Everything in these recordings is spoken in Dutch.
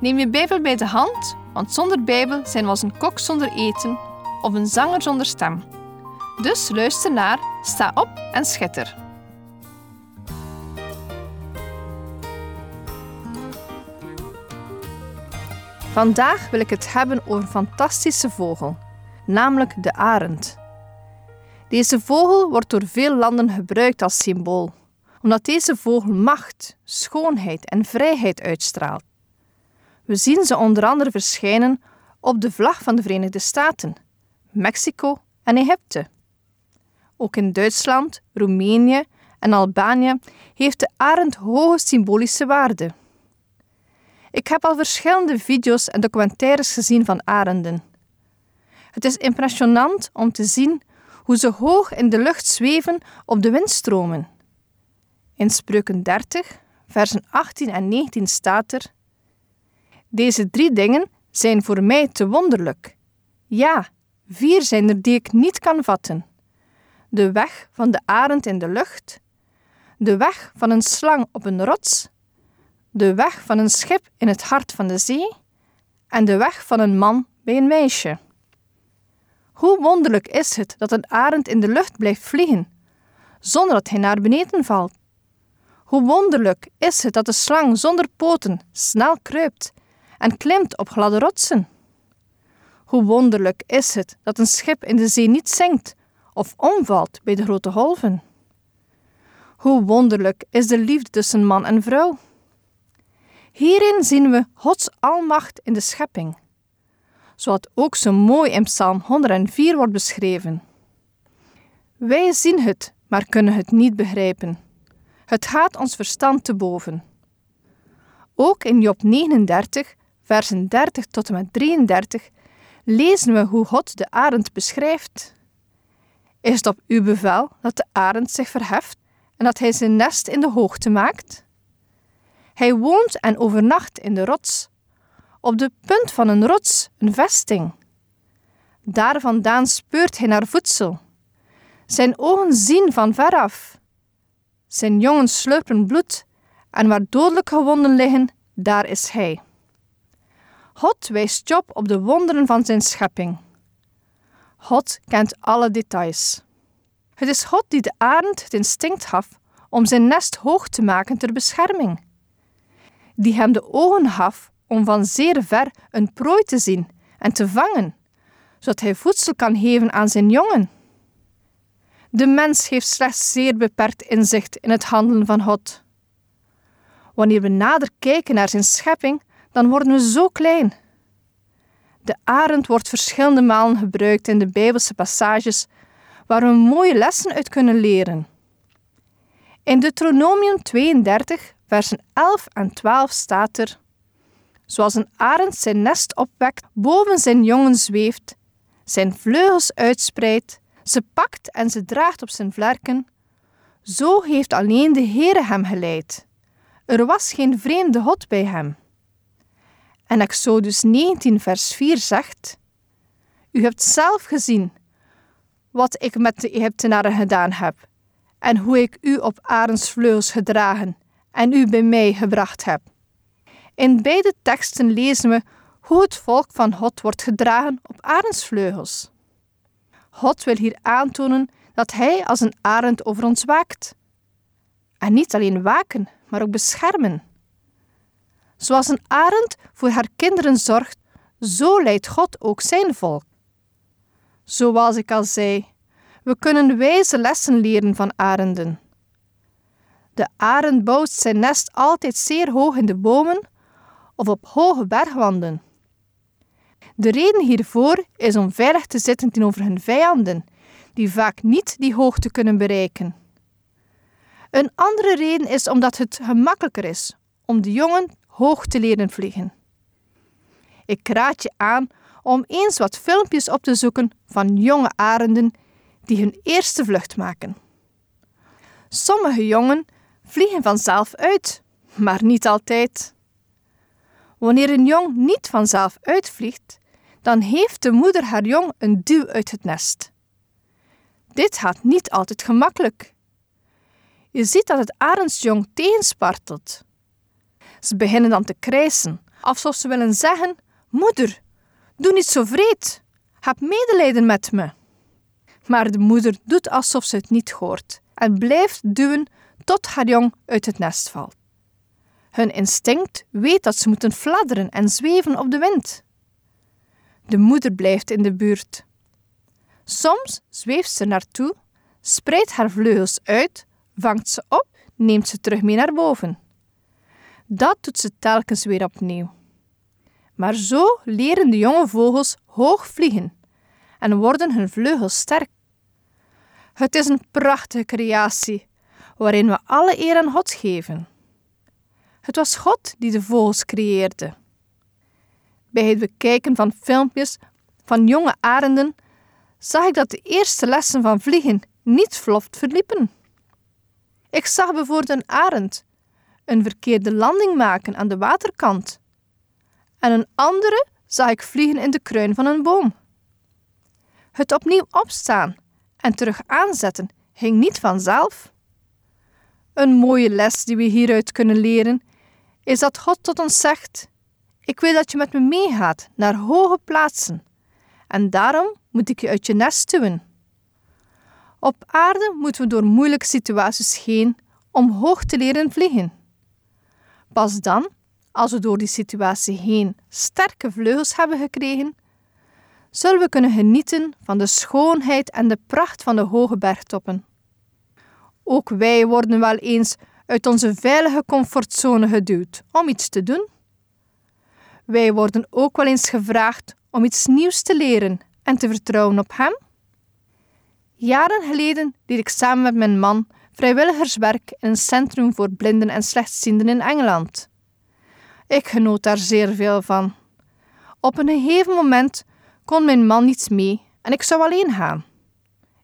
Neem je Bijbel bij de hand, want zonder Bijbel zijn we als een kok zonder eten of een zanger zonder stem. Dus luister naar, sta op en schitter. Vandaag wil ik het hebben over een fantastische vogel, namelijk de arend. Deze vogel wordt door veel landen gebruikt als symbool, omdat deze vogel macht, schoonheid en vrijheid uitstraalt. We zien ze onder andere verschijnen op de vlag van de Verenigde Staten, Mexico en Egypte. Ook in Duitsland, Roemenië en Albanië heeft de arend hoge symbolische waarde. Ik heb al verschillende video's en documentaires gezien van arenden. Het is impressionant om te zien hoe ze hoog in de lucht zweven op de windstromen. In Spreuken 30, versen 18 en 19 staat er: Deze drie dingen zijn voor mij te wonderlijk. Ja, vier zijn er die ik niet kan vatten: de weg van de arend in de lucht, de weg van een slang op een rots, de weg van een schip in het hart van de zee en de weg van een man bij een meisje. Hoe wonderlijk is het dat een arend in de lucht blijft vliegen, zonder dat hij naar beneden valt? Hoe wonderlijk is het dat de slang zonder poten snel kruipt en klimt op gladde rotsen? Hoe wonderlijk is het dat een schip in de zee niet zinkt of omvalt bij de grote golven? Hoe wonderlijk is de liefde tussen man en vrouw? Hierin zien we Gods almacht in de schepping, zoals ook zo mooi in Psalm 104 wordt beschreven. Wij zien het, maar kunnen het niet begrijpen. Het gaat ons verstand te boven. Ook in Job 39, versen 30 tot en met 33, lezen we hoe God de arend beschrijft. Is het op uw bevel dat de arend zich verheft en dat hij zijn nest in de hoogte maakt? Hij woont en overnacht in de rots, op de punt van een rots, een vesting. Daar vandaan speurt hij naar voedsel. Zijn ogen zien van veraf. Zijn jongen slurpen bloed, en waar dodelijke gewonden liggen, daar is hij. God wijst Job op de wonderen van zijn schepping. God kent alle details. Het is God die de arend het instinct gaf om zijn nest hoog te maken ter bescherming die hem de ogen gaf om van zeer ver een prooi te zien en te vangen, zodat hij voedsel kan geven aan zijn jongen. De mens heeft slechts zeer beperkt inzicht in het handelen van God. Wanneer we nader kijken naar zijn schepping, dan worden we zo klein. De arend wordt verschillende malen gebruikt in de Bijbelse passages waar we mooie lessen uit kunnen leren. In Deuteronomium 32, versen 11 en 12 staat er: Zoals een arend zijn nest opwekt, boven zijn jongen zweeft, zijn vleugels uitspreidt, ze pakt en ze draagt op zijn vlerken, zo heeft alleen de Heere hem geleid. Er was geen vreemde God bij hem. En Exodus 19, vers 4 zegt: U hebt zelf gezien wat ik met de Egyptenaren gedaan heb, en hoe ik u op arendsvleugels gedragen en u bij mij gebracht heb. In beide teksten lezen we hoe het volk van God wordt gedragen op arendsvleugels. God wil hier aantonen dat Hij als een arend over ons waakt. En niet alleen waken, maar ook beschermen. Zoals een arend voor haar kinderen zorgt, zo leidt God ook zijn volk. Zoals ik al zei, we kunnen wijze lessen leren van arenden. De arend bouwt zijn nest altijd zeer hoog in de bomen of op hoge bergwanden. De reden hiervoor is om veilig te zitten tegenover hun vijanden, die vaak niet die hoogte kunnen bereiken. Een andere reden is omdat het gemakkelijker is om de jongen hoog te leren vliegen. Ik raad je aan om eens wat filmpjes op te zoeken van jonge arenden die hun eerste vlucht maken. Sommige jongen vliegen vanzelf uit, maar niet altijd. Wanneer een jong niet vanzelf uitvliegt, dan heeft de moeder haar jong een duw uit het nest. Dit gaat niet altijd gemakkelijk. Je ziet dat het arendsjong tegenspartelt. Ze beginnen dan te krijsen, alsof ze willen zeggen: Moeder, doe niet zo vreed. Heb medelijden met me. Maar de moeder doet alsof ze het niet hoort en blijft duwen tot haar jong uit het nest valt. Hun instinct weet dat ze moeten fladderen en zweven op de wind. De moeder blijft in de buurt. Soms zweeft ze naartoe, spreidt haar vleugels uit, vangt ze op, neemt ze terug mee naar boven. Dat doet ze telkens weer opnieuw. Maar zo leren de jonge vogels hoog vliegen en worden hun vleugels sterk. Het is een prachtige creatie waarin we alle eer aan God geven. Het was God die de vogels creëerde. Bij het bekijken van filmpjes van jonge arenden zag ik dat de eerste lessen van vliegen niet vlot verliepen. Ik zag bijvoorbeeld een arend een verkeerde landing maken aan de waterkant. En een andere zag ik vliegen in de kruin van een boom. Het opnieuw opstaan en terug aanzetten ging niet vanzelf. Een mooie les die we hieruit kunnen leren is dat God tot ons zegt: Ik wil dat je met me meegaat naar hoge plaatsen, en daarom moet ik je uit je nest duwen. Op aarde moeten we door moeilijke situaties heen om hoog te leren vliegen. Pas dan, als we door die situatie heen sterke vleugels hebben gekregen, zullen we kunnen genieten van de schoonheid en de pracht van de hoge bergtoppen. Ook wij worden wel eens uit onze veilige comfortzone geduwd om iets te doen. Wij worden ook wel eens gevraagd om iets nieuws te leren en te vertrouwen op Hem. Jaren geleden deed ik samen met mijn man vrijwilligerswerk in een centrum voor blinden en slechtzienden in Engeland. Ik genoot daar zeer veel van. Op een gegeven moment kon mijn man niet mee en ik zou alleen gaan.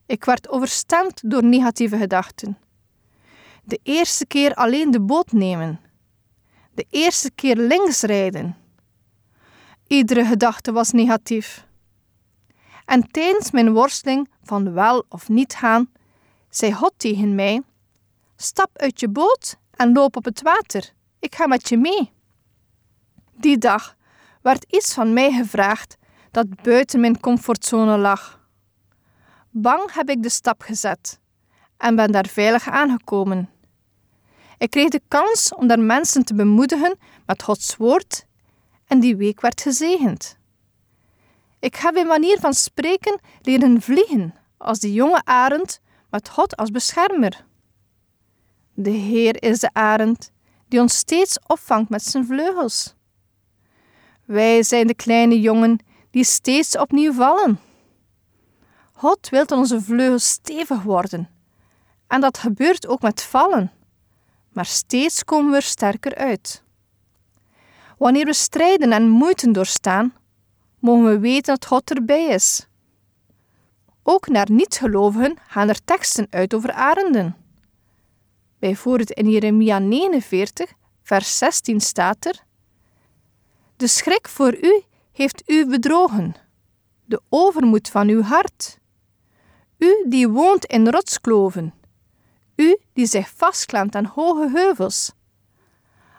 Ik werd overstemd door negatieve gedachten. De eerste keer alleen de boot nemen. De eerste keer links rijden. Iedere gedachte was negatief. En tijdens mijn worsteling van wel of niet gaan, zei God tegen mij: Stap uit je boot en loop op het water. Ik ga met je mee. Die dag werd iets van mij gevraagd dat buiten mijn comfortzone lag. Bang heb ik de stap gezet en ben daar veilig aangekomen. Ik kreeg de kans om daar mensen te bemoedigen met Gods woord en die week werd gezegend. Ik heb in manier van spreken leren vliegen als die jonge arend met God als beschermer. De Heer is de arend die ons steeds opvangt met zijn vleugels. Wij zijn de kleine jongen die steeds opnieuw vallen. God wil onze vleugels stevig worden. En dat gebeurt ook met vallen. Maar steeds komen we er sterker uit. Wanneer we strijden en moeite doorstaan, mogen we weten dat God erbij is. Ook naar niet-gelovigen gaan er teksten uit over arenden. Bijvoorbeeld in Jeremia 49, vers 16 staat er: De schrik voor u heeft u bedrogen, de overmoed van uw hart. U die woont in rotskloven, u die zich vastklampt aan hoge heuvels.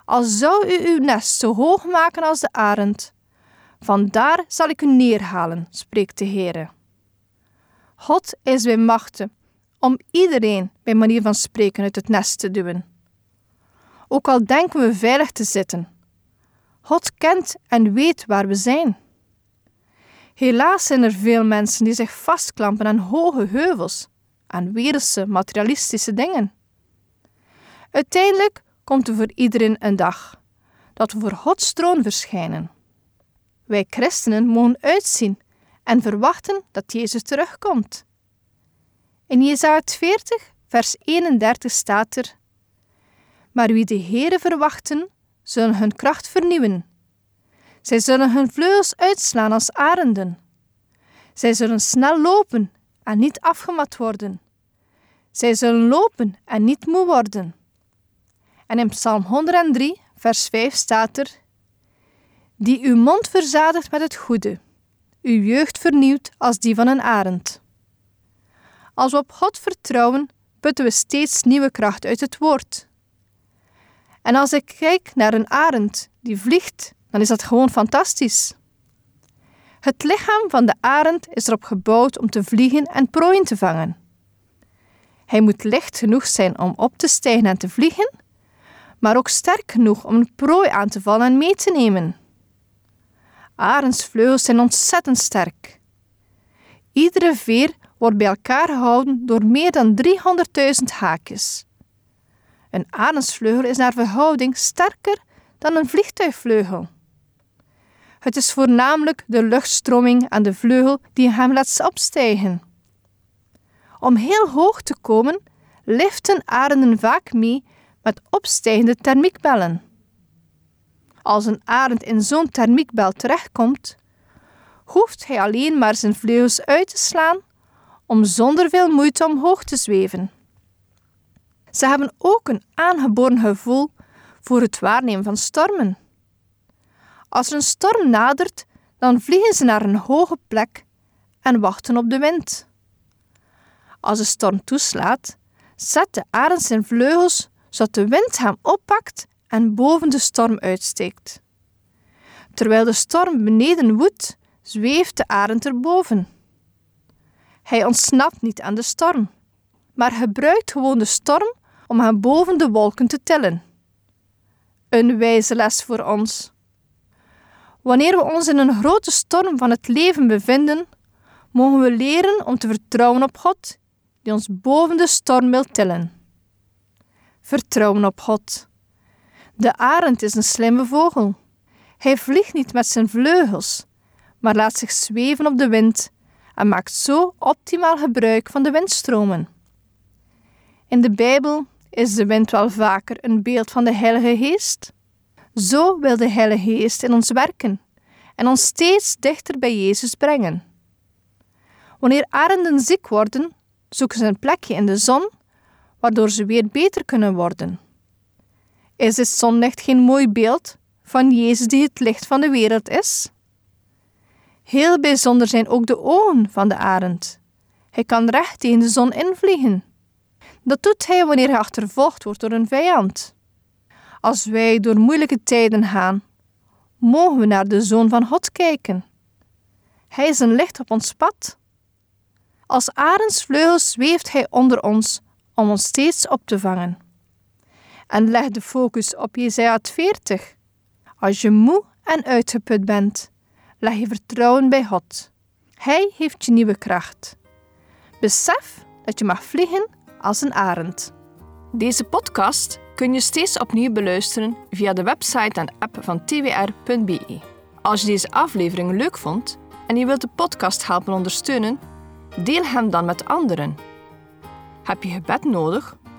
Al zou u uw nest zo hoog maken als de arend, vandaar zal ik u neerhalen, spreekt de Heere. God is bij machten om iedereen bij manier van spreken uit het nest te duwen. Ook al denken we veilig te zitten, God kent en weet waar we zijn. Helaas zijn er veel mensen die zich vastklampen aan hoge heuvels, aan wereldse, materialistische dingen. Uiteindelijk komt er voor iedereen een dag dat we voor Gods troon verschijnen. Wij christenen mogen uitzien en verwachten dat Jezus terugkomt. In Jezaja 40, vers 31 staat er: Maar wie de Heere verwachten, zullen hun kracht vernieuwen. Zij zullen hun vleugels uitslaan als arenden. Zij zullen snel lopen en niet afgemat worden. Zij zullen lopen en niet moe worden. En in Psalm 103, vers 5 staat er: Die uw mond verzadigt met het goede, uw jeugd vernieuwt als die van een arend. Als we op God vertrouwen, putten we steeds nieuwe kracht uit het woord. En als ik kijk naar een arend die vliegt, dan is dat gewoon fantastisch. Het lichaam van de arend is erop gebouwd om te vliegen en prooien te vangen. Hij moet licht genoeg zijn om op te stijgen en te vliegen, maar ook sterk genoeg om een prooi aan te vallen en mee te nemen. Arendsvleugels zijn ontzettend sterk. Iedere veer wordt bij elkaar gehouden door meer dan 300.000 haakjes. Een arendsvleugel is naar verhouding sterker dan een vliegtuigvleugel. Het is voornamelijk de luchtstroming aan de vleugel die hem laat opstijgen. Om heel hoog te komen, liften arenden vaak mee met opstijgende thermiekbellen. Als een arend in zo'n thermiekbel terechtkomt, hoeft hij alleen maar zijn vleugels uit te slaan om zonder veel moeite omhoog te zweven. Ze hebben ook een aangeboren gevoel voor het waarnemen van stormen. Als er een storm nadert, dan vliegen ze naar een hoge plek en wachten op de wind. Als de storm toeslaat, zet de arend zijn vleugels zodat de wind hem oppakt en boven de storm uitsteekt. Terwijl de storm beneden woedt, zweeft de arend erboven. Hij ontsnapt niet aan de storm, maar gebruikt gewoon de storm om hem boven de wolken te tillen. Een wijze les voor ons. Wanneer we ons in een grote storm van het leven bevinden, mogen we leren om te vertrouwen op God, die ons boven de storm wil tillen. Vertrouwen op God. De arend is een slimme vogel. Hij vliegt niet met zijn vleugels, maar laat zich zweven op de wind en maakt zo optimaal gebruik van de windstromen. In de Bijbel is de wind wel vaker een beeld van de Heilige Geest. Zo wil de Heilige Geest in ons werken en ons steeds dichter bij Jezus brengen. Wanneer arenden ziek worden, zoeken ze een plekje in de zon, waardoor ze weer beter kunnen worden. Is het zonlicht geen mooi beeld van Jezus die het licht van de wereld is? Heel bijzonder zijn ook de ogen van de arend. Hij kan recht tegen de zon invliegen. Dat doet hij wanneer hij achtervolgd wordt door een vijand. Als wij door moeilijke tijden gaan, mogen we naar de Zoon van God kijken. Hij is een licht op ons pad. Als arendsvleugels zweeft hij onder ons om ons steeds op te vangen. En leg de focus op Jesaja 40. Als je moe en uitgeput bent, leg je vertrouwen bij God. Hij heeft je nieuwe kracht. Besef dat je mag vliegen als een arend. Deze podcast kun je steeds opnieuw beluisteren via de website en app van twr.be. Als je deze aflevering leuk vond en je wilt de podcast helpen ondersteunen, deel hem dan met anderen. Heb je gebed nodig